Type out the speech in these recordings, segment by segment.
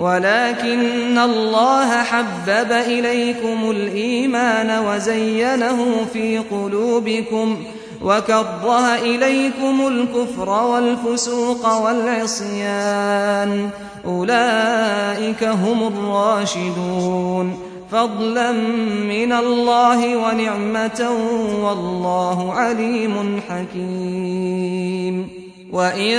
ولكن الله حبب إليكم الإيمان وزينه في قلوبكم وكره إليكم الكفر والفسوق والعصيان. أولئك هم الراشدون. فضلا من الله ونعمة والله عليم حكيم. وإن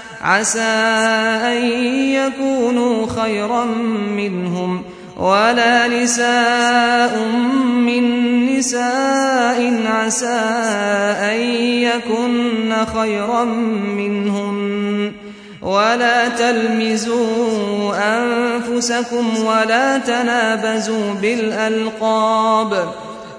عسى أن يكونوا خيرا منهم ولا نساء من نساء عسى أن يكن خيرا منهم ولا تلمزوا أنفسكم ولا تنابزوا بالألقاب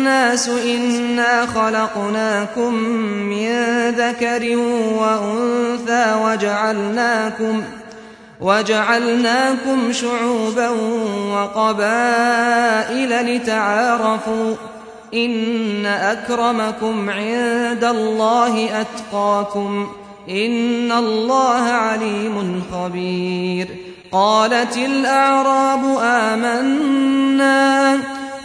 الناس إنا خلقناكم من ذكر وأنثى وجعلناكم وجعلناكم شعوبا وقبائل لتعارفوا إن أكرمكم عند الله أتقاكم إن الله عليم خبير قالت الأعراب آمنا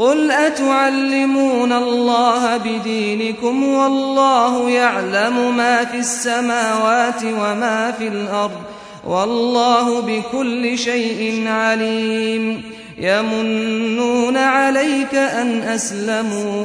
قل أتعلمون الله بدينكم والله يعلم ما في السماوات وما في الأرض والله بكل شيء عليم يمنون عليك أن أسلموا